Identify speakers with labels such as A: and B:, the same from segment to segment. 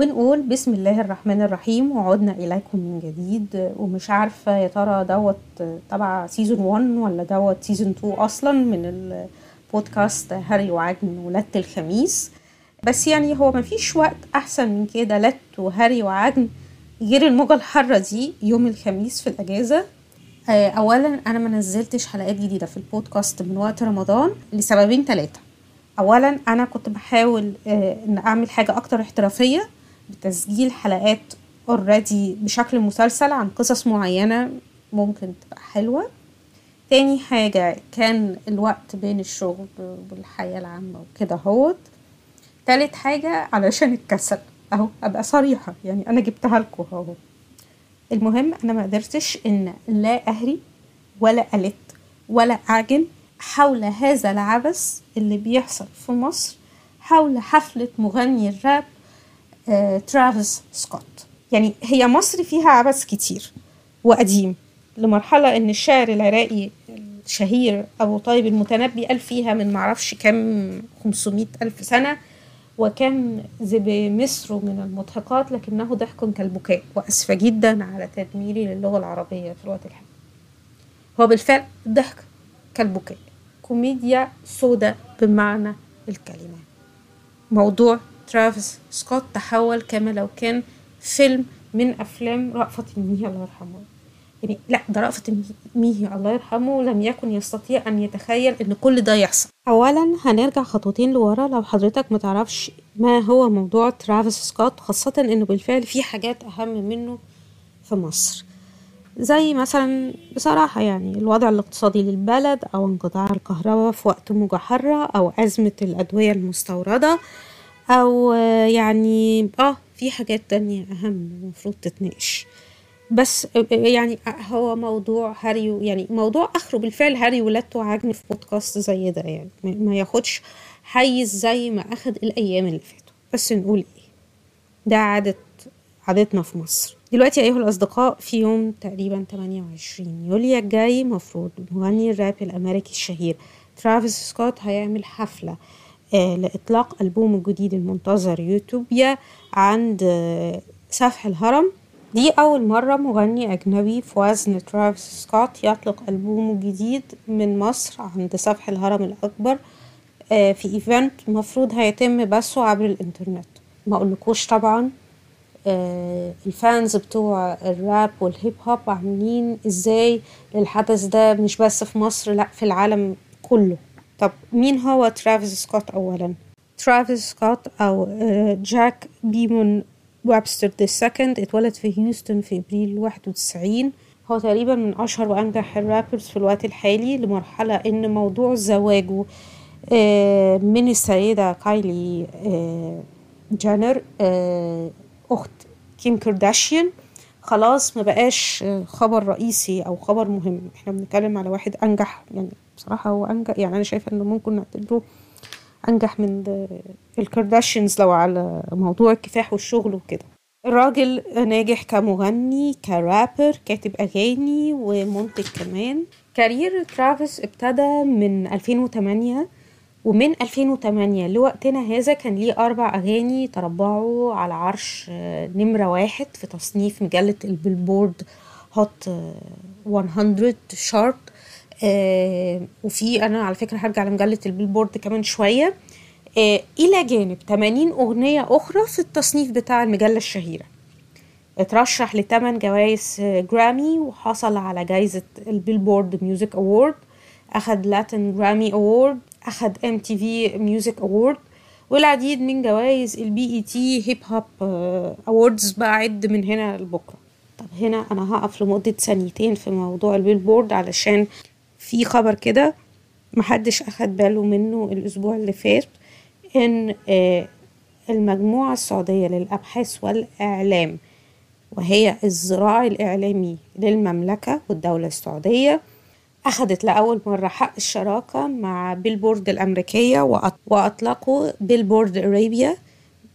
A: ونقول بسم الله الرحمن الرحيم وعدنا إليكم من جديد. ومش عارفة يا ترى دوت تبع season 1 ولا دوت season 2 أصلا من البودكاست هري وعجن ولادة الخميس. بس يعني هو مفيش وقت أحسن من كده. لت وهري وعجن غير الموجة الحارة دي يوم الخميس في الأجازة. آه، أولا أنا ما نزلتش حلقات جديدة في البودكاست من وقت رمضان لسببين ثلاثة أولا أنا كنت بحاول آه، إن أعمل حاجة أكتر احترافية. بتسجيل حلقات اوريدي بشكل مسلسل عن قصص معينة ممكن تبقى حلوة. تاني حاجة كان الوقت بين الشغل والحياة العامة وكده هوت تالت حاجة علشان الكسل اهو ابقى صريحة يعني أنا جبتها لكم اهو. المهم أنا ما قدرتش إن لا أهري ولا ألت ولا أعجن حول هذا العبث اللي بيحصل في مصر حول حفلة مغني الراب ترافيس سكوت يعني هي مصر فيها عبث كتير وقديم لمرحلة إن الشاعر العراقي الشهير أبو طيب المتنبي قال فيها من معرفش كام 500 ألف سنة وكان بمصر من المضحكات لكنه ضحك كالبكاء وأسفة جدا على تدميري للغة العربية في الوقت الحالي. هو بالفعل ضحك كالبكاء. كوميديا سوداء بمعنى الكلمة. موضوع ترافيس سكوت تحول كما لو كان فيلم من أفلام رأفت الميهي الله يرحمه. يعني لا ده رأفت الميهي الله يرحمه لم يكن يستطيع أن يتخيل أن كل ده يحصل. أولا هنرجع خطوتين لورا. لو حضرتك متعرفش ما هو موضوع ترافيس سكوت خاصة أنه بالفعل في حاجات أهم منه في مصر. زي مثلا بصراحة يعني الوضع الاقتصادي للبلد أو انقطاع الكهرباء في وقت موجة حارة أو أزمة الأدوية المستوردة أو يعني آه في حاجات تانية أهم المفروض تتناقش. بس يعني هو موضوع هاري يعني موضوع آخره بالفعل هاري ولادته عجن في بودكاست زي ده يعني ما ياخدش حيز زي ما أخد الأيام اللي فاتوا. بس نقول إيه؟ ده عادة عادتنا في مصر. دلوقتي أيها الأصدقاء في يوم تقريبا 28 يوليو الجاي مفروض مغني الراب الأمريكي الشهير ترافيس سكوت هيعمل حفلة لإطلاق ألبومه الجديد المنتظر يوتوبيا عند آه سفح الهرم. دي أول مرة مغني أجنبي في وزن ترافيس سكوت يطلق ألبومه الجديد من مصر عند سفح الهرم الأكبر آه، في event المفروض هيتم بثه عبر الإنترنت. ما أقولكوش طبعا آه، ال fans بتوع الراب والهيب هوب عاملين إزاي للحدث ده مش بس في مصر لأ في العالم كله. طب مين هو ترافيس سكوت أولا؟ ترافيس سكوت أو آه، جاك بيمون وابستر ال second اتولد في هيوستن في أبريل 91 هو تقريبا من أشهر وأنجح ال rappers في الوقت الحالي لمرحلة إن موضوع زواجه آه، من السيدة كايلي آه، جينر أخت كيم كارداشيان. خلاص ما بقاش خبر رئيسي أو خبر مهم. إحنا بنتكلم على واحد أنجح يعني بصراحة هو أنجح يعني أنا شايفة إنه ممكن نعتبره أنجح من الكارداشيانز لو على موضوع الكفاح والشغل وكده. الراجل ناجح كمغني كرابر كاتب أغاني ومنتج كمان. career ترافيس ابتدى من 2008 ومن 2008 لوقتنا هذا كان ليه أربع أغاني تربعوا على عرش نمرة واحد في تصنيف مجلة ال Billboard Hot 100 chart آه وفي أنا على فكرة هرجع لمجلة البيلبورد كمان شوية. آه إلى جانب 80 أغنية أخرى في التصنيف بتاع المجلة الشهيرة. اترشح لثمان جوائز جرامي وحصل على جائزة ال Billboard Music Award أخد Latin Grammy Award أخد MTV Music Award والعديد من جوائز ال BET Hip Hop Awards بقى عد من هنا لبكرة. طب هنا أنا هقف لمدة ثانيتين في موضوع البيلبورد علشان في خبر كده محدش أخد باله منه الأسبوع اللي فات إن المجموعة السعودية للأبحاث والإعلام وهي الذراع الإعلامي للمملكة والدولة السعودية أخذت لأول مرة حق الشراكة مع بيلبورد الأمريكية وأطلقوا بيلبورد أرابيا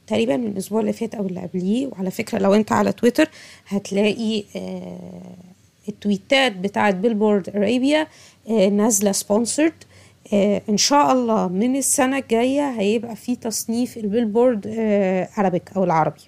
A: تقريبا من الأسبوع اللي فات أو اللي قبليه. وعلى فكرة لو أنت على تويتر هتلاقي التويتات بتاعت بيلبورد أرابيا نازلة sponsored إن شاء الله من السنة الجاية هيبقى في تصنيف ال Billboard Arabic أو العربي.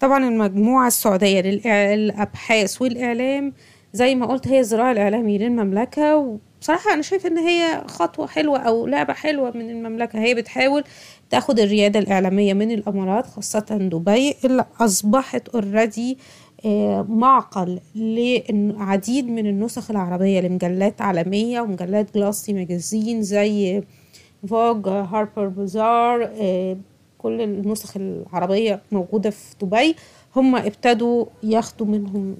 A: طبعا المجموعة السعودية للأبحاث والإعلام زي ما قلت هي الذراع الإعلامي للمملكة. وبصراحة أنا شايفة إن هي خطوة حلوة أو لعبة حلوة من المملكة. هي بتحاول تاخد الريادة الإعلامية من الإمارات خاصة دبي اللي أصبحت already معقل لعديد من النسخ العربية لمجلات عالمية ومجلات glossy magazine زي Vogue Harper's Bazaar كل النسخ العربية موجودة في دبي هم ابتدوا ياخدوا منهم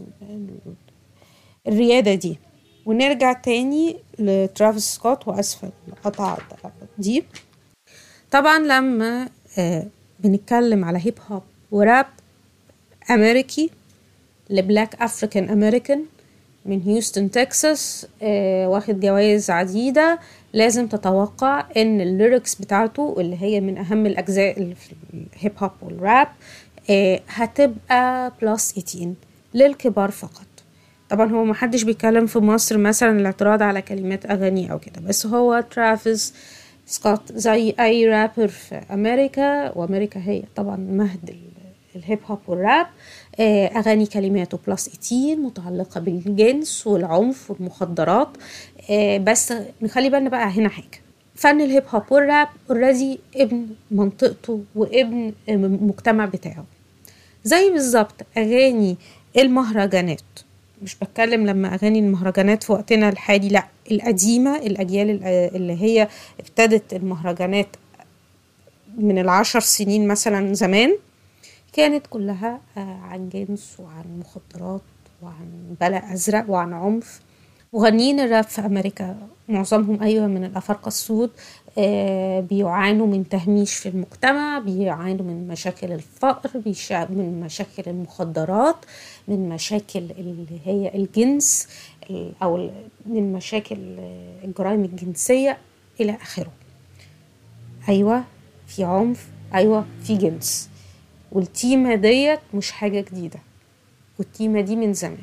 A: الريادة دي. ونرجع تاني لترافيس سكوت وأسفل القطعة دي. طبعا لما بنتكلم على هيب هوب وراب أمريكي ل black African American من هيوستن تكساس آه واخد جوائز عديدة. لازم تتوقع إن ال lyrics بتاعته اللي هي من أهم الأجزاء في الهيب هوب والراب آه هتبقى plus 18 للكبار فقط. طبعا هو محدش بيتكلم في مصر مثلا الاعتراض على كلمات أغاني أو كده بس هو ترافيس سكوت زي أي رابر في أمريكا وأمريكا هي طبعا مهد الهيب هوب والراب أغاني كلماته plus 18 متعلقة بالجنس والعنف والمخدرات. بس نخلي بالنا بقى هنا حاجة. فن الهيب هوب والراب already ابن منطقته وابن المجتمع بتاعه. زي بالظبط أغاني المهرجانات. مش بتكلم لما أغاني المهرجانات في وقتنا الحالي لا القديمة الأجيال اللي هي ابتدت المهرجانات من العشر سنين مثلا زمان. كانت كلها عن جنس وعن مخدرات وعن بلاء أزرق وعن عنف. مغنيين الراب في أمريكا معظمهم أيوة من الأفارقة السود بيعانوا من تهميش في المجتمع بيعانوا من مشاكل الفقر من مشاكل المخدرات من مشاكل اللي هي الجنس أو من مشاكل الجرائم الجنسية إلى آخره. أيوة في عنف أيوة في جنس. والتيمة ديت مش حاجة جديدة. والتيمة دي من زمان.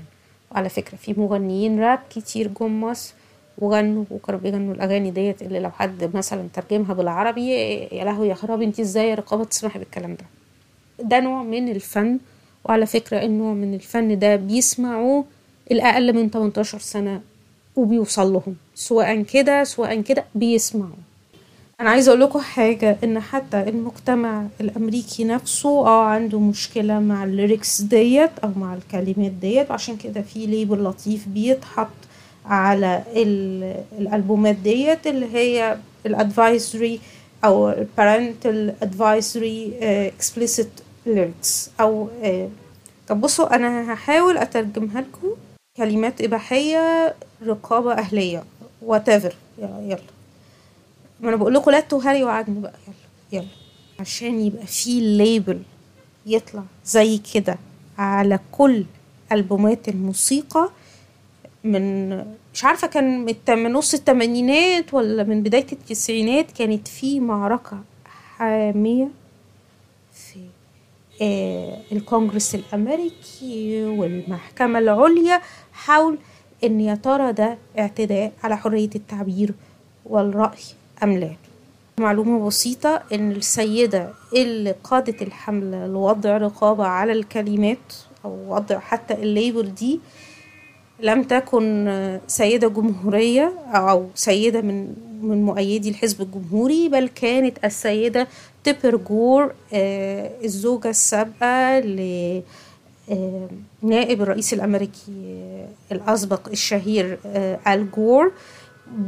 A: وعلى فكرة في مغنيين راب كتير جم مصر وغنوا وكانوا بيغنوا الأغاني ديت اللي لو حد مثلا ترجمها بالعربي يا لهوي يا خرابي انتي إزاي يا رقابة تسمحي بالكلام ده؟ ده نوع من الفن. وعلى فكرة النوع من الفن ده بيسمعوه الأقل من 18 سنة وبيوصل لهم. سواء كده سواء كده بيسمعوا. أنا عايزة أقول لكم حاجة إن حتى المجتمع الأمريكي نفسه آه عنده مشكلة مع ال lyrics ديت أو مع الكلمات ديت وعشان كده في label لطيف بيتحط على الألبومات ديت اللي هي ال advisory أو ال parental advisory explicit lyrics أو uh, طب بصوا أنا هحاول أترجمها لكم كلمات إباحية رقابة أهلية whatever يلا. ما أنا بقول لكم لا تهري وعدني بقى. يلا يلا. عشان يبقى في ليبل يطلع زي كده على كل ألبومات الموسيقى من مش عارفة كان من نص التمانينات ولا من بداية التسعينات كانت في معركة حامية في آه الكونجرس الأمريكي والمحكمة العليا حول إن يا ترى ده اعتداء على حرية التعبير والرأي. أم لا. معلومة بسيطة إن السيدة اللي قادت الحملة لوضع رقابة على الكلمات أو وضع حتى ال label دي لم تكن سيدة جمهورية أو سيدة من من مؤيدي الحزب الجمهوري بل كانت السيدة تيبر جور الزوجة السابقة ل نائب الرئيس الأمريكي الأسبق الشهير آل جور.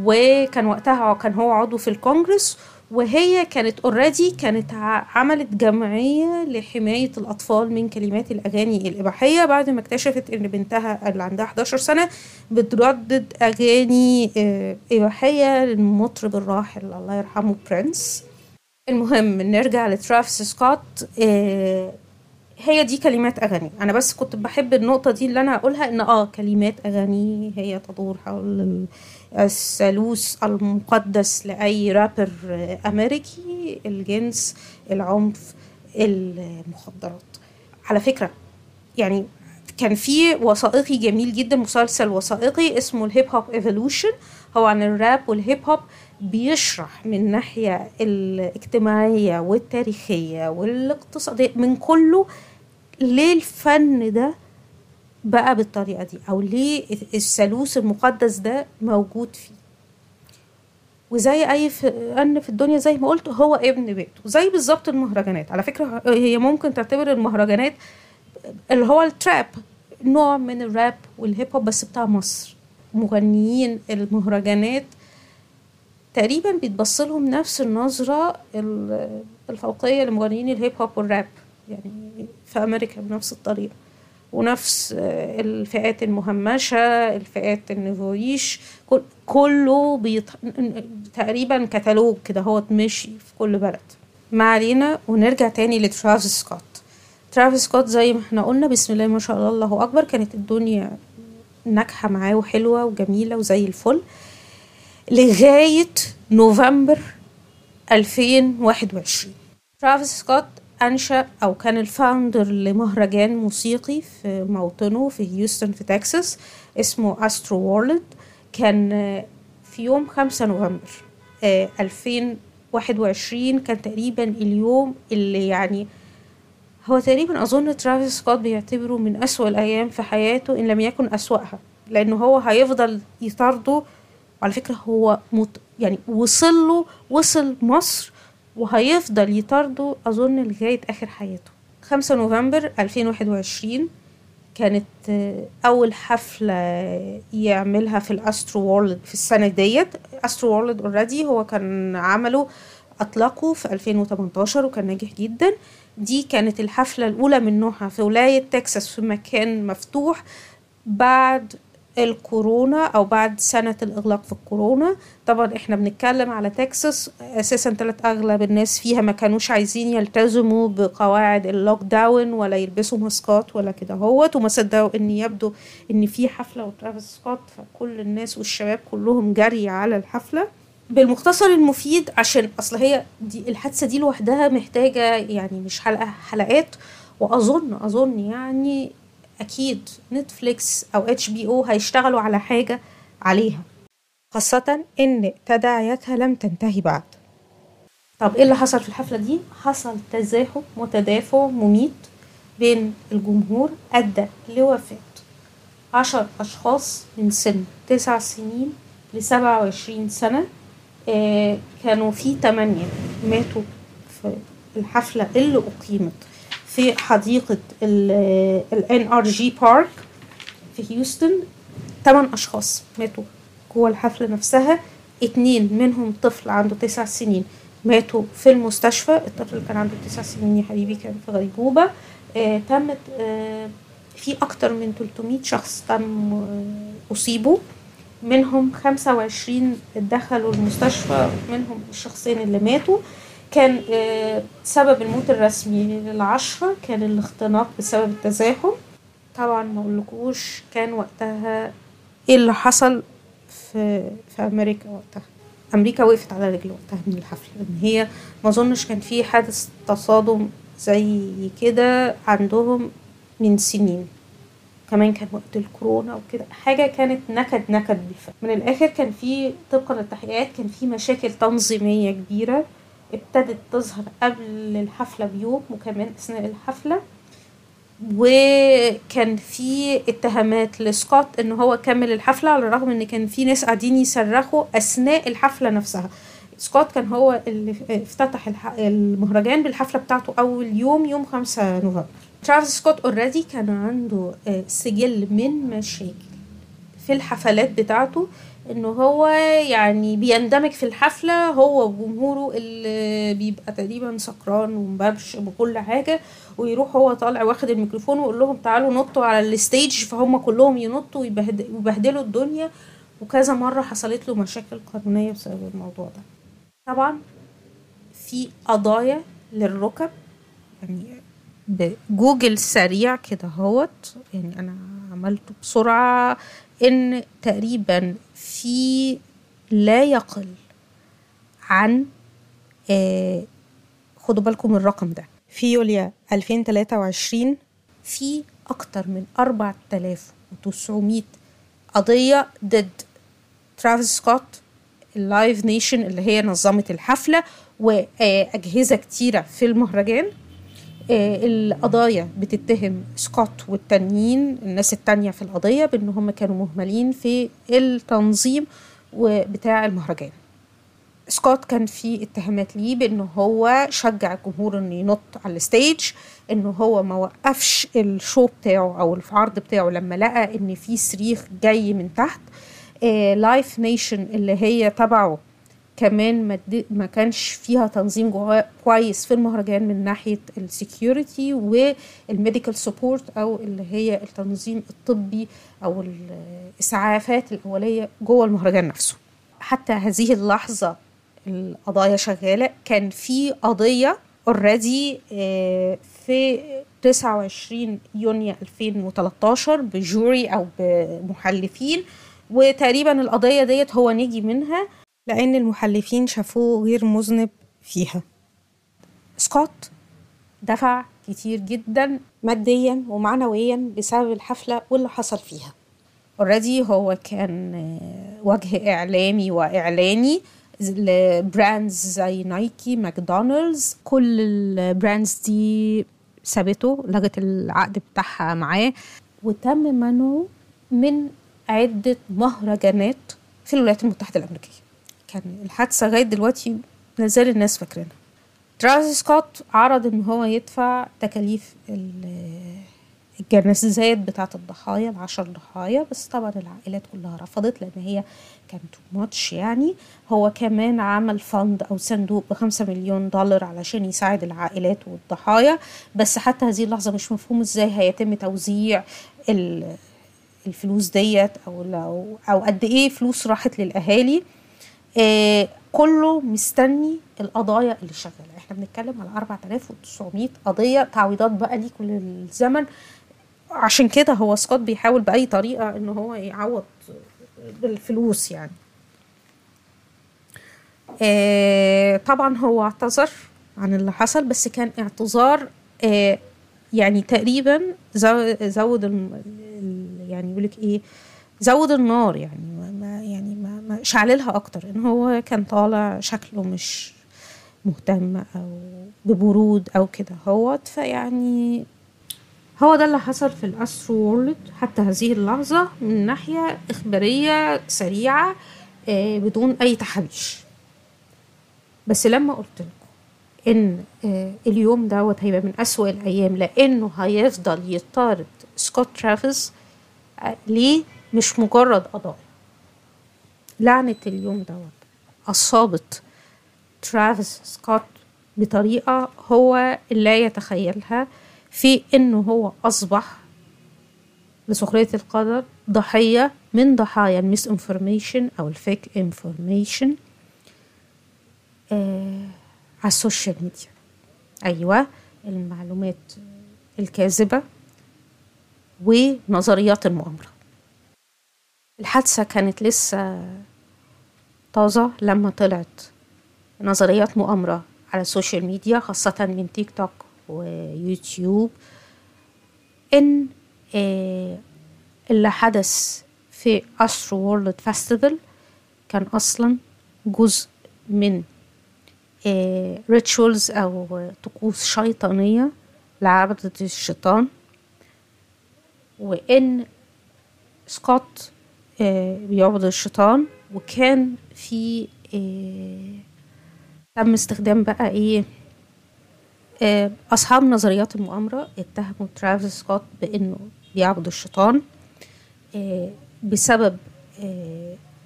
A: وكان وقتها كان هو عضو في الكونجرس وهي كانت already كانت عملت جمعية لحماية الأطفال من كلمات الأغاني الإباحية. بعد ما اكتشفت إن بنتها اللي عندها 11 سنة بتردد أغاني إباحية للمطرب الراحل الله يرحمه برنس المهم نرجع لترافيس سكوت هي دي كلمات أغاني. أنا بس كنت بحب النقطة دي اللي أنا اقولها إن آه كلمات أغاني هي تدور حول الثالوث المقدس لأي رابر أمريكي الجنس العنف المخدرات. على فكرة يعني كان في وثائقي جميل جدا مسلسل وثائقي اسمه ال Hip-Hop Evolution هو عن الراب والهيب هوب بيشرح من الناحية الاجتماعية والتاريخية والاقتصادية من كله ليه الفن ده بقى بالطريقة دي أو ليه الثالوث المقدس ده موجود فيه. وزي أي فن في الدنيا زي ما قلت هو ابن بيته زي بالظبط المهرجانات. على فكرة هي ممكن تعتبر المهرجانات اللي هو التراب نوع من الراب والهيب هوب بس بتاع مصر. مغنيين المهرجانات تقريبا بيتبص لهم نفس النظرة ال- الفوقية لمغنيين الهيب هوب والراب يعني في أمريكا بنفس الطريقة. ونفس آه، الفئات المهمشة الفئات النفويش كل- كله بيط... تقريبا كتالوج كده هو ماشي في كل بلد. ما علينا ونرجع تاني لترافيس سكوت. ترافيس سكوت زي ما إحنا قلنا بسم الله ما شاء الله الله أكبر. كانت الدنيا ناجحة معاه وحلوة وجميلة وزي الفل لغاية نوفمبر 2021 ترافيس سكوت أنشأ أو كان ال founder لمهرجان موسيقي في موطنه في هيوستن في تكساس اسمه أسترو وورلد. كان في يوم 5 نوفمبر آه، 2021 كان تقريبا اليوم اللي يعني هو تقريبا أظن ترافيس سكوت بيعتبره من أسوأ الأيام في حياته إن لم يكن أسوأها لأنه هو هيفضل يطارده وعلى فكرة هو مت يعني وصل له وصل مصر وهيفضل يطارده أظن لغاية آخر حياته. 5 نوفمبر 2021 كانت آه، أول حفلة يعملها في الأسترو وورلد في السنة ديت. أسترو وورلد already هو كان عمله أطلقه في 2018 وكان ناجح جدا. دي كانت الحفلة الأولى من نوعها في ولاية تكساس في مكان مفتوح بعد الكورونا أو بعد سنة الإغلاق في الكورونا. طبعا إحنا بنتكلم على تكساس أساسا تلات أغلب الناس فيها ما كانوش عايزين يلتزموا بقواعد ال lockdown ولا يلبسوا ماسكات ولا كده هوت. وما صدقوا إن يبدو إن في حفلة وترافيس سكوت فكل الناس والشباب كلهم جري على الحفلة. بالمختصر المفيد عشان أصل هي دي الحادثة دي لوحدها محتاجة يعني مش حلقة حلقات. وأظن أظن يعني أكيد نتفليكس أو HBO هيشتغلوا على حاجة عليها خاصة إن تداعياتها لم تنتهي بعد. طب إيه اللي حصل في الحفلة دي؟ حصل تزاحم وتدافع مميت بين الجمهور أدى لوفاة عشر أشخاص من سن تسع سنين لسبعة وعشرين سنة آه كانوا في تمانية ماتوا في الحفلة اللي أقيمت. في حديقة ال NRG بارك في هيوستن تمن أشخاص ماتوا جوه الحفلة نفسها. اتنين منهم طفل عنده تسع سنين ماتوا في المستشفى. الطفل اللي كان عنده تسع سنين يا حبيبي كان في غيبوبة. آه تمت آه في أكتر من 300 شخص تم آه أصيبوا. منهم 25 دخلوا المستشفى منهم الشخصين اللي ماتوا. كان آه، سبب الموت الرسمي للعشرة كان الاختناق بسبب التزاحم. طبعا ما أقولكوش كان وقتها إيه اللي حصل في في أمريكا وقتها. أمريكا وقفت على رجل وقتها من الحفلة. إن هي ما أظنش كان في حادث تصادم زي كده عندهم من سنين. كمان كان وقت الكورونا وكده. حاجة كانت نكد نكد بالفعل. من الآخر كان في طبقا للتحقيقات كان في مشاكل تنظيمية كبيرة. ابتدت تظهر قبل الحفلة بيوم وكمان أثناء الحفلة. وكان في اتهامات لسكوت إن هو كمل الحفلة على الرغم إن كان في ناس قاعدين يصرخوا أثناء الحفلة نفسها. سكوت كان هو اللي افتتح المهرجان بالحفلة بتاعته أول يوم يوم 5 نوفمبر. ترافيس سكوت already كان عنده آه، سجل من مشاكل في الحفلات بتاعته. إنه هو يعني بيندمج في الحفلة هو وجمهوره اللي بيبقى تقريبا سكران ومبرش بكل حاجة ويروح هو طالع واخد الميكروفون ويقول لهم تعالوا نطوا على ال stage فهم كلهم ينطوا ويبهد- ويبهدلوا الدنيا. وكذا مرة حصلت له مشاكل قانونية بسبب الموضوع ده. طبعا في قضايا للركب يعني بجوجل سريع كده هوت يعني أنا عملته بسرعة إن تقريبا في لا يقل عن آه خدوا بالكم الرقم ده. في يوليو 2023 في أكتر من 4900 قضية ضد ترافيس سكوت ال Live Nation اللي هي نظمت الحفلة وأجهزة كتيرة في المهرجان. القضايا بتتهم سكوت والتانيين الناس التانية في القضية بأن هم كانوا مهملين في التنظيم بتاع المهرجان. سكوت كان في اتهامات ليه بأنه هو شجع الجمهور إنه ينط على ال stage إنه هو ما وقفش ال show بتاعه أو العرض بتاعه لما لقى إن في صريخ جاي من تحت. Live Nation اللي هي تبعه كمان ما, ما كانش فيها تنظيم كويس في المهرجان من ناحية ال security وال medical support أو اللي هي التنظيم الطبي أو الإسعافات الأولية جوه المهرجان نفسه. حتى هذه اللحظة القضايا شغالة. كان في قضية already في 29 يونيو 2013 ب jury أو بمحلفين وتقريبا القضية ديت هو نجي منها. لأن المحلفين شافوه غير مذنب فيها. سكوت دفع كتير جدا ماديا ومعنويا بسبب الحفلة واللي حصل فيها. already هو كان وجه إعلامي وإعلاني ل brands زي نايكي ماكدونالدز كل ال brands دي سابته لغت العقد بتاعها معاه. وتم منعه من عدة مهرجانات في الولايات المتحدة الأمريكية. كان الحادثة لغاية دلوقتي لازال الناس فاكرينها. ترافيس سكوت عرض إن هو يدفع تكاليف الجنازات بتاعة الضحايا العشر ضحايا بس طبعا العائلات كلها رفضت لأن هي كان too much يعني. هو كمان عمل fund أو صندوق بخمسة مليون دولار علشان يساعد العائلات والضحايا بس حتى هذه اللحظة مش مفهوم إزاي هيتم توزيع الفلوس ديت أو أو قد إيه فلوس راحت للأهالي. آه كله مستني القضايا اللي شغالة. إحنا بنتكلم على 4900 قضية تعويضات بقى ليه كل الزمن. عشان كده هو سكوت بيحاول بأي طريقة إن هو يعوض بالفلوس يعني. آه طبعا هو اعتذر عن اللي حصل بس كان اعتذار آه يعني تقريبا زود يعني يقول لك إيه زود النار يعني ما يعني ما, ما شعللها أكتر إن هو كان طالع شكله مش مهتم أو ببرود أو كده. هو فيعني هو ده اللي حصل في الأسترو وورلد حتى هذه اللحظة من ناحية إخبارية سريعة آه بدون أي تحريش. بس لما قلت لكم إن آه اليوم دوت هيبقى من أسوأ الأيام لأنه هيفضل يطارد سكوت ترافيس آه ليه؟ مش مجرد قضايا لعنة اليوم دوت. أصابت ترافيس سكوت بطريقة هو لا يتخيلها في إنه هو أصبح لسخرية القدر ضحية من ضحايا ال misinformation أو ال fake information آه على ال social media. أيوة المعلومات الكاذبة ونظريات المؤامرة. الحادثة كانت لسه طازة لما طلعت نظريات مؤامرة على ال social media خاصة من تيك توك ويوتيوب إن اللي حدث في Astroworld Festival كان أصلا جزء من rituals أو طقوس شيطانية لعبدة الشيطان. وإن سكوت بيعبد الشيطان وكان في تم استخدام بقى إيه أصحاب نظريات المؤامرة اتهموا ترافيس سكوت بإنه بيعبد الشيطان بسبب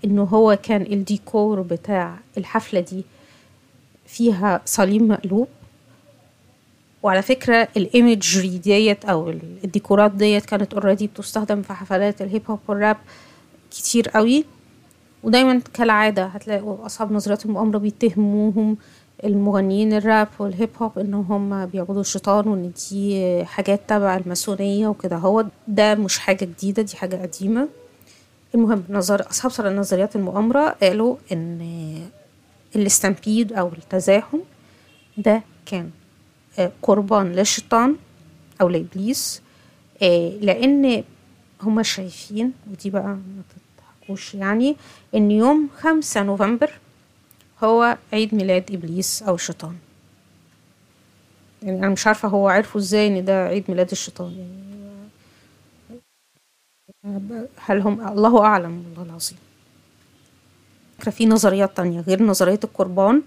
A: إنه هو كان الديكور بتاع الحفلة دي فيها صليب مقلوب. وعلى فكرة ال imagery ديت أو الديكورات ديت كانت already بتستخدم في حفلات الهيب هوب والراب كتير قوي. ودايما كالعادة هتلاقوا أصحاب نظريات المؤامرة بيتهموهم المغنيين الراب والهيب هوب ان هم بيعبدوا الشيطان وإن دي حاجات تبع الماسونية وكده. هو ده مش حاجة جديدة دي حاجة قديمة. المهم نظر أصحاب نظريات المؤامرة قالوا إن الاستامبيد أو التزاحم ده كان قربان للشيطان أو لإبليس لأن هما شايفين ودي بقى تضحكوش يعني إن يوم خمسة نوفمبر هو عيد ميلاد إبليس أو الشيطان. يعني أنا مش عارفة هو عرفوا إزاي إن ده عيد ميلاد الشيطان. يعني هل هم الله أعلم والله العظيم. في نظريات تانية غير نظرية القربان.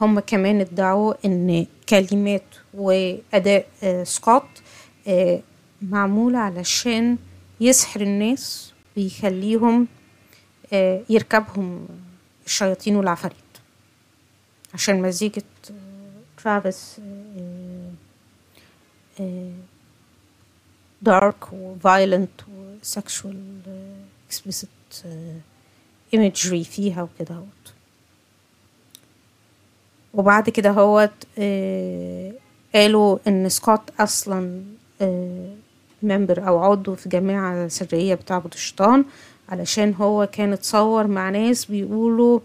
A: هم كمان ادعوا إن كلمات وأداء آه، سكوت آه، معمولة علشان يسحر الناس ويخليهم يركبهم الشياطين والعفاريت. عشان مزيكة آه، ترافيس dark و violent و sexual explicit imagery فيها وكده هوت وبعد كده هوت آه، قالوا إن سكوت أصلا member أو عضو في جماعة سرية بتعبد الشيطان علشان هو كان اتصور مع ناس بيقولوا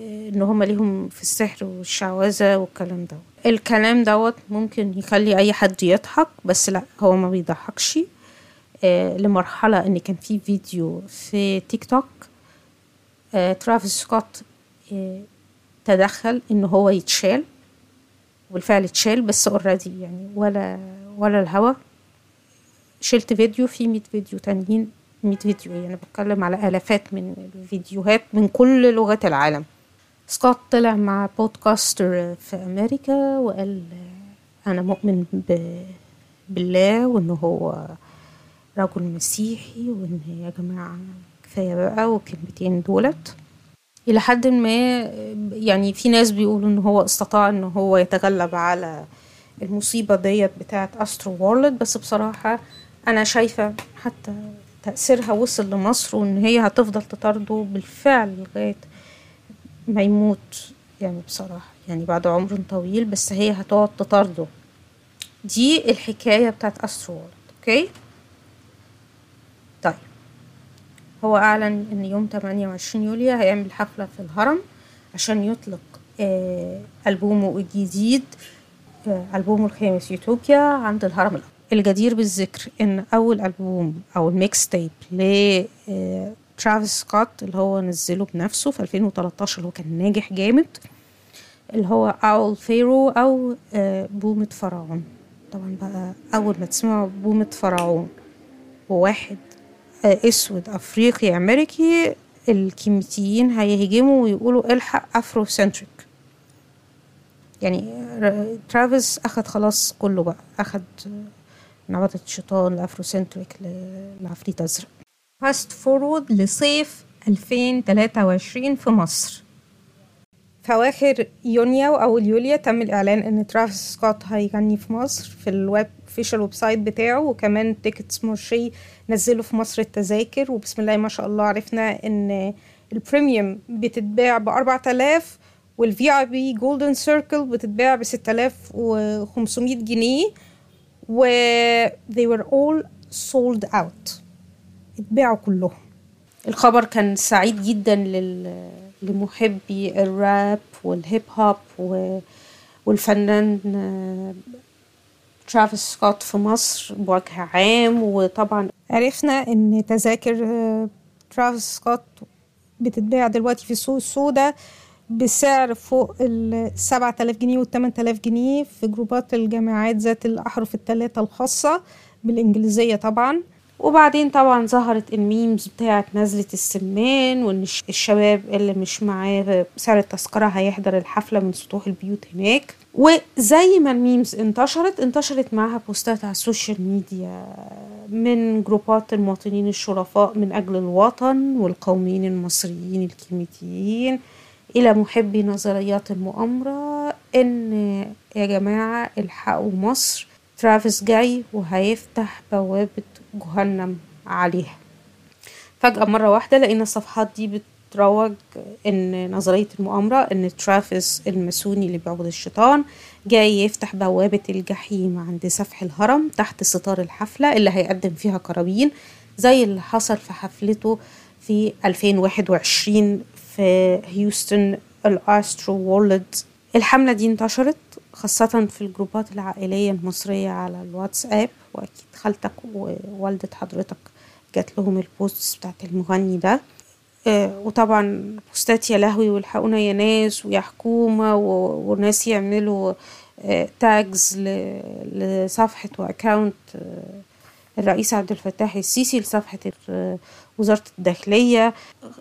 A: آه، إن هما ليهم في السحر والشعوذة والكلام دوت. الكلام دوت ممكن يخلي أي حد يضحك بس لأ هو ما بيضحكش آه، لمرحلة إن كان في فيديو في تيك توك آه، ترافيس سكوت تدخل إن هو يتشال والفعل اتشال بس already يعني ولا ولا الهوا. شلت فيديو في 100 فيديو تانيين 100 فيديو يعني بتكلم على آلافات من الفيديوهات من كل لغات العالم. سكوت طلع مع podcaster في أمريكا وقال أنا مؤمن ب... بالله وان هو رجل مسيحي وإن يا جماعة كفاية بقى والكلمتين دولت. إلى حد ما يعني في ناس بيقولوا إن هو استطاع إن هو يتغلب على المصيبة ديت بتاعه أسترو وورلد بس بصراحة أنا شايفة حتى تأثيرها وصل لمصر وإن هي هتفضل تطارده بالفعل لغاية ما يموت يعني بصراحة. يعني بعد عمر طويل بس هي هتقعد تطارده. دي الحكاية بتاعت Astroworld okay؟ طيب. هو أعلن إن يوم 28 يوليو هيعمل حفلة في الهرم عشان يطلق آه ألبومه الجديد آه ألبومه الخامس يوتوبيا عند الهرم الأكبر الجدير بالذكر إن أول ألبوم أو ال mixtape ل آه ترافيس سكوت اللي هو نزله بنفسه في 2013 اللي هو كان ناجح جامد اللي هو Owl Pharaoh أو آه بومة فرعون طبعا بقى أول ما تسمعوا بومة فرعون وواحد آه، أسود أفريقي أمريكي الكيميتيين هيهجموا ويقولوا إلحق Afrocentric يعني ترافيس أخد خلاص كله بقى أخد نبضة الشيطان ال Afrocentric لعفريت أزرق. fast forward لصيف 2023 في مصر. في أواخر يونيو أو يوليو تم الإعلان إن ترافيس سكوت هيغني في مصر في ال web official website بتاعه وكمان Tickets Marche نزلوا في مصر التذاكر. وبسم الله ما شاء الله عرفنا إن ال premium بتتباع ب 4000 وال VIP golden circle بتتباع ب 6500 جنيه. They were all sold out. اتباعوا كلهم. الخبر كان سعيد جدا لل... لمحبي الراب والهيب هوب و... والفنان آه، ترافيس سكوت في مصر بوجه عام. وطبعا عرفنا إن تذاكر آه، ترافيس سكوت بتتباع دلوقتي في السوق السوداء بسعر فوق ال 7000 جنيه وال 8000 جنيه في جروبات الجامعات ذات الأحرف الثلاثة الخاصة بالإنجليزية طبعا. وبعدين طبعا ظهرت ال memes بتاعت نزلة السمان الش- الشباب اللي مش معاه سعر التذكرة هيحضر الحفلة من سطوح البيوت هناك. وزي ما ال memes انتشرت انتشرت معاها بوستات على ال social media من جروبات المواطنين الشرفاء من أجل الوطن والقوميين المصريين الكيميتيين. إلى محبي نظريات المؤامرة إن يا جماعة الحقوا مصر. ترافيس جاي وهيفتح بوابة جهنم عليها. فجأة مرة واحدة لقينا الصفحات دي بتروج إن نظرية المؤامرة إن ترافيس الماسوني اللي بيعبد الشيطان جاي يفتح بوابة الجحيم عند سفح الهرم تحت ستار الحفلة اللي هيقدم فيها قرابين زي اللي حصل في حفلته في 2021 في هيوستن ال Astroworld الحملة دي انتشرت خاصة في الجروبات العائلية المصرية على الواتساب وأكيد خالتك ووالدة حضرتك جات لهم ال post بتاعت المغني ده. آه، وطبعا بوستات يا لهوي والحقونا يا ناس ويا حكومة وناس يعملوا tags لصفحة و account الرئيس عبد الفتاح السيسي لصفحة وزارة الداخلية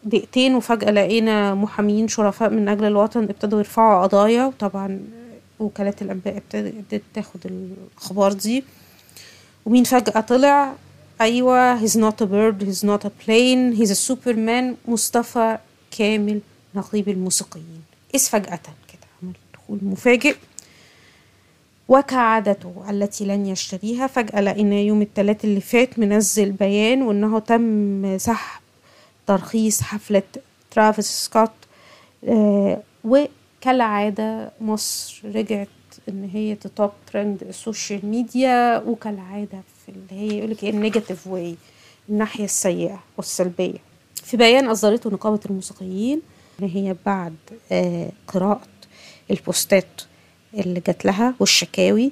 A: دقيقتين وفجأة لقينا محامين شرفاء من أجل الوطن ابتدوا يرفعوا قضايا. وطبعا وكالات الأنباء ابتدت تاخد الأخبار دي. ومين فجأة طلع؟ أيوة he's not a bird he's not a plane he's a superman مصطفى كامل نقيب الموسيقيين. إذ فجأة كده؟ عمل دخول مفاجئ. وكعادته التي لن يشتريها. فجأة لقينا يوم الثلاث اللي فات منزل بيان وإنه تم سحب ترخيص حفلة ترافيس سكوت آه وكالعادة مصر رجعت إن هي ت top trend ال social media وكالعادة في اللي هي يقولك إيه ال negative way الناحية السيئة والسلبية. في بيان أصدرته نقابة الموسيقيين إن هي بعد آه قراءة البوستات اللي جات لها والشكاوي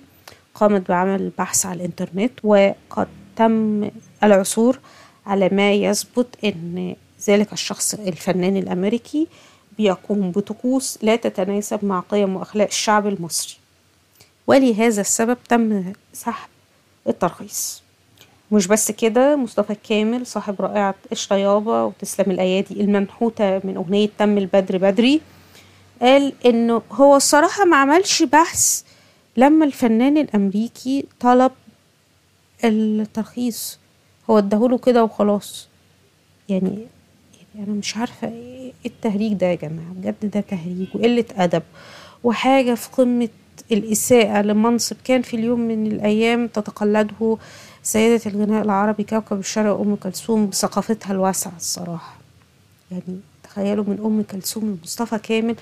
A: قامت بعمل بحث على الإنترنت وقد تم العثور على ما يثبت أن ذلك الشخص الفنان الأمريكي بيقوم بطقوس لا تتناسب مع قيم وأخلاق الشعب المصري. ولهذا السبب تم سحب الترخيص. مش بس كده مصطفى كامل صاحب رائعة الشيابة وتسلم الأيادي المنحوتة من أغنية تم البدر بدري قال إنه هو الصراحة ما عملش بحث لما الفنان الأمريكي طلب الترخيص. هو اداهوله كده وخلاص. يعني أنا مش عارفة إيه التهريج ده يا جماعة. بجد ده تهريج وقلة أدب. وحاجة في قمة الإساءة لمنصب كان في اليوم من الأيام تتقلده سيدة الغناء العربي كوكب الشرق أم كلثوم بثقافتها الواسعة الصراحة. يعني تخيلوا من أم كلثوم لمصطفى كامل.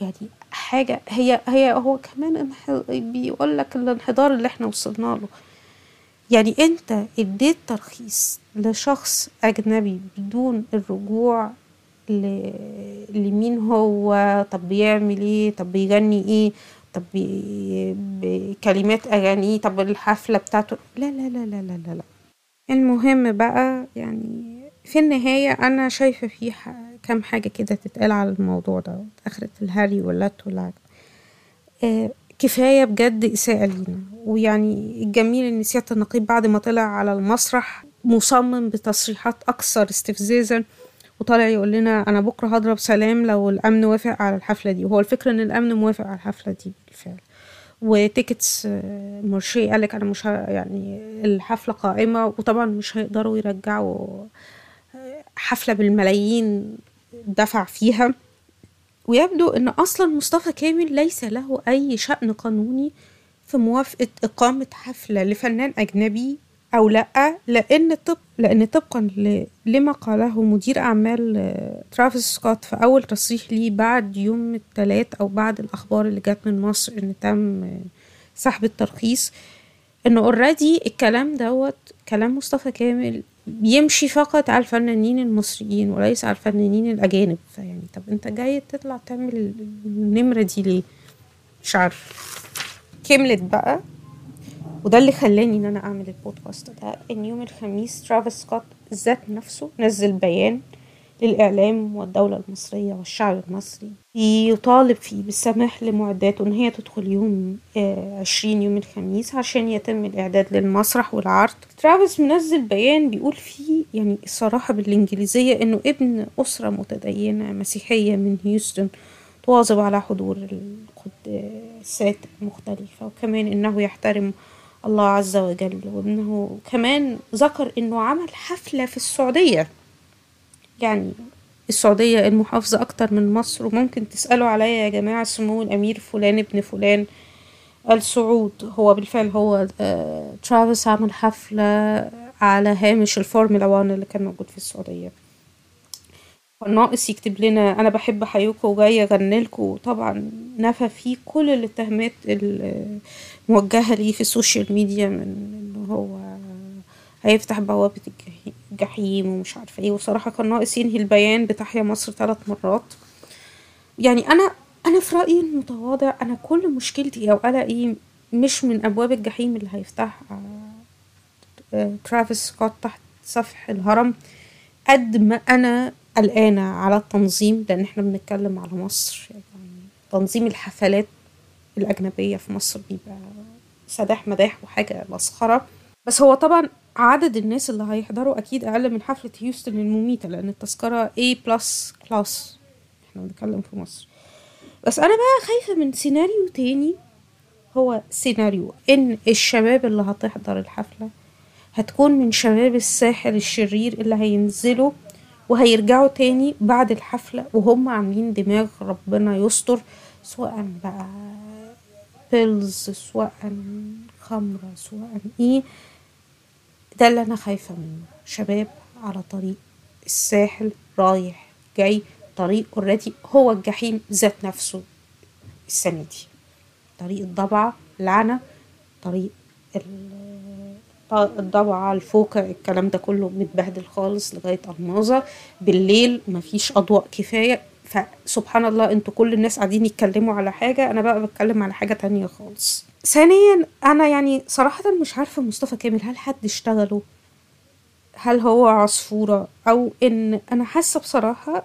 A: يعني حاجة هي هي هو كمان بيقول لك الانحدار اللي إحنا وصلنا له. يعني انت اديت ترخيص لشخص أجنبي بدون الرجوع لمين هو طب بيعمل إيه طب بيغني إيه طب بكلمات أغانيه طب الحفلة بتاعته. لا لا لا لا لا لا. المهم بقى يعني في النهاية أنا شايفة في كام حاجة كده تتقال على الموضوع ده آخرة الهري واللت واللعب. آه كفاية بجد إساءة لينا. ويعني الجميل إن سيادة النقيب بعد ما طلع على المسرح مصمم بتصريحات أكثر استفزازا وطالع يقول لنا أنا بكرة هضرب سلام لو الأمن وافق على الحفلة دي. وهو الفكرة إن الأمن موافق على الحفلة دي بالفعل. وتيكتس مرشي قالك أنا مش يعني الحفلة قائمة وطبعا مش هيقدروا يرجعوا حفلة بالملايين دفع فيها. ويبدو أن أصلا مصطفى كامل ليس له أي شأن قانوني في موافقة إقامة حفلة لفنان أجنبي أو لأ لأن طب لأن طبقا لما قاله مدير أعمال ترافيس سكوت في أول تصريح ليه بعد يوم الثلاث أو بعد الأخبار اللي جت من مصر إن تم سحب الترخيص إنه already الكلام دوت كلام مصطفى كامل بيمشي فقط على الفنانين المصريين وليس على الفنانين الأجانب. فيعني طب أنت جاي تطلع تعمل النمرة دي ليه؟ مش عارف. كملت بقى. وده اللي خلاني إن أنا أعمل البودكاست ده. إن يوم الخميس ترافيس سكوت ذات نفسه نزل بيان للإعلام والدولة المصرية والشعب المصري. يطالب فيه بالسماح لمعداته إن هي تدخل يوم عشرين يوم الخميس عشان يتم الإعداد للمسرح والعرض. ترافيس منزل بيان بيقول فيه يعني الصراحة بالإنجليزية إنه ابن أسرة متدينة مسيحية من هيوستن تواظب على حضور القداسات المختلفة وكمان إنه يحترم الله عز وجل وإنه كمان ذكر إنه عمل حفلة في السعودية. يعني السعودية المحافظة أكتر من مصر وممكن تسألوا عليا يا جماعة سمو الأمير فلان ابن فلان. السعود هو بالفعل هو آه ترافيس عمل حفلة على هامش الفورمولا 1 اللي كان موجود في السعودية. ناقص يكتب لنا أنا بحب حيوكو وجاي أغنيلكوا طبعا نفى فيه كل الاتهامات الموجهة ليه في ال social media من إنه هو هيفتح بوابة الجحيم. ومش عارفة إيه. وصراحة كان ناقص ينهي البيان بتحيا مصر ثلاث مرات. يعني أنا أنا في رأيي المتواضع أنا كل مشكلتي أو قلقي مش من أبواب الجحيم اللي هيفتحها ترافيس سكوت تحت سفح الهرم قد ما أنا قلقانة على التنظيم لأن إحنا بنتكلم على مصر. يعني تنظيم الحفلات الأجنبية في مصر بيبقى سداح مداح وحاجة مسخرة. بس هو طبعا عدد الناس اللي هيحضروا أكيد أقل من حفلة هيوستن المميتة لأن التذكرة A plus class إحنا بنتكلم في مصر. بس أنا بقى خايفة من سيناريو تاني هو سيناريو إن الشباب اللي هتحضر الحفلة هتكون من شباب الساحل الشرير اللي هينزلوا وهيرجعوا تاني بعد الحفلة وهم عاملين دماغ ربنا يستر سواء بقى pills سواء خمرة سواء إيه. ده اللي أنا خايفة منه. شباب على طريق الساحل رايح جاي طريق أوريدي هو الجحيم ذات نفسه السنة دي. طريق الضبعة لعنة طريق الضبعة الفوكة الكلام ده كله متبهدل خالص لغاية الماظة بالليل مفيش أضواء كفاية. فسبحان الله أنتوا كل الناس قاعدين يتكلموا على حاجة أنا بقى بتكلم على حاجة تانية خالص. ثانيا أنا يعني صراحة مش عارفة مصطفى كامل هل حد اشتغله؟ هل هو عصفورة؟ أو إن أنا حاسة بصراحة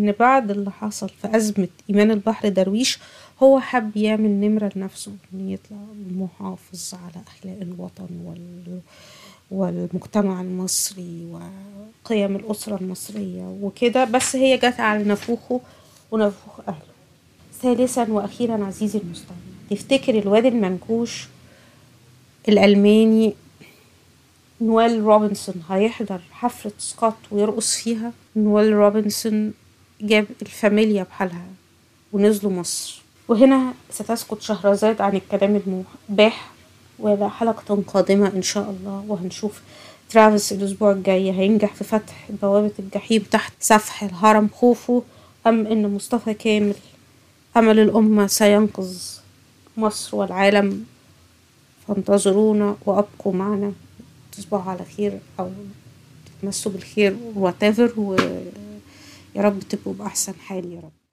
A: إن بعد اللي حصل في أزمة إيمان البحر درويش هو حب يعمل نمرة لنفسه إنه يطلع محافظ على أخلاق الوطن وال... والمجتمع المصري وقيم الأسرة المصرية وكده. بس هي جت على نفوخه ونفوخ أهله. ثالثا وأخيرا عزيزي المستمع تفتكر الواد المنكوش الألماني نويل روبنسون هيحضر حفلة سكوت ويرقص فيها؟ نويل روبنسون جاب الفاميليا بحالها ونزلوا مصر. وهنا ستسكت شهرزاد عن الكلام المباح وإلى حلقة قادمة إن شاء الله وهنشوف ترافيس الأسبوع الجاي هينجح في فتح بوابة الجحيم تحت سفح الهرم خوفو أم إن مصطفى كامل أمل الأمة سينقذ مصر والعالم؟ فانتظرونا وأبقوا معنا. تصبحوا على خير أو تتمسوا بالخير whatever ويا رب تبقوا بأحسن حال يا رب.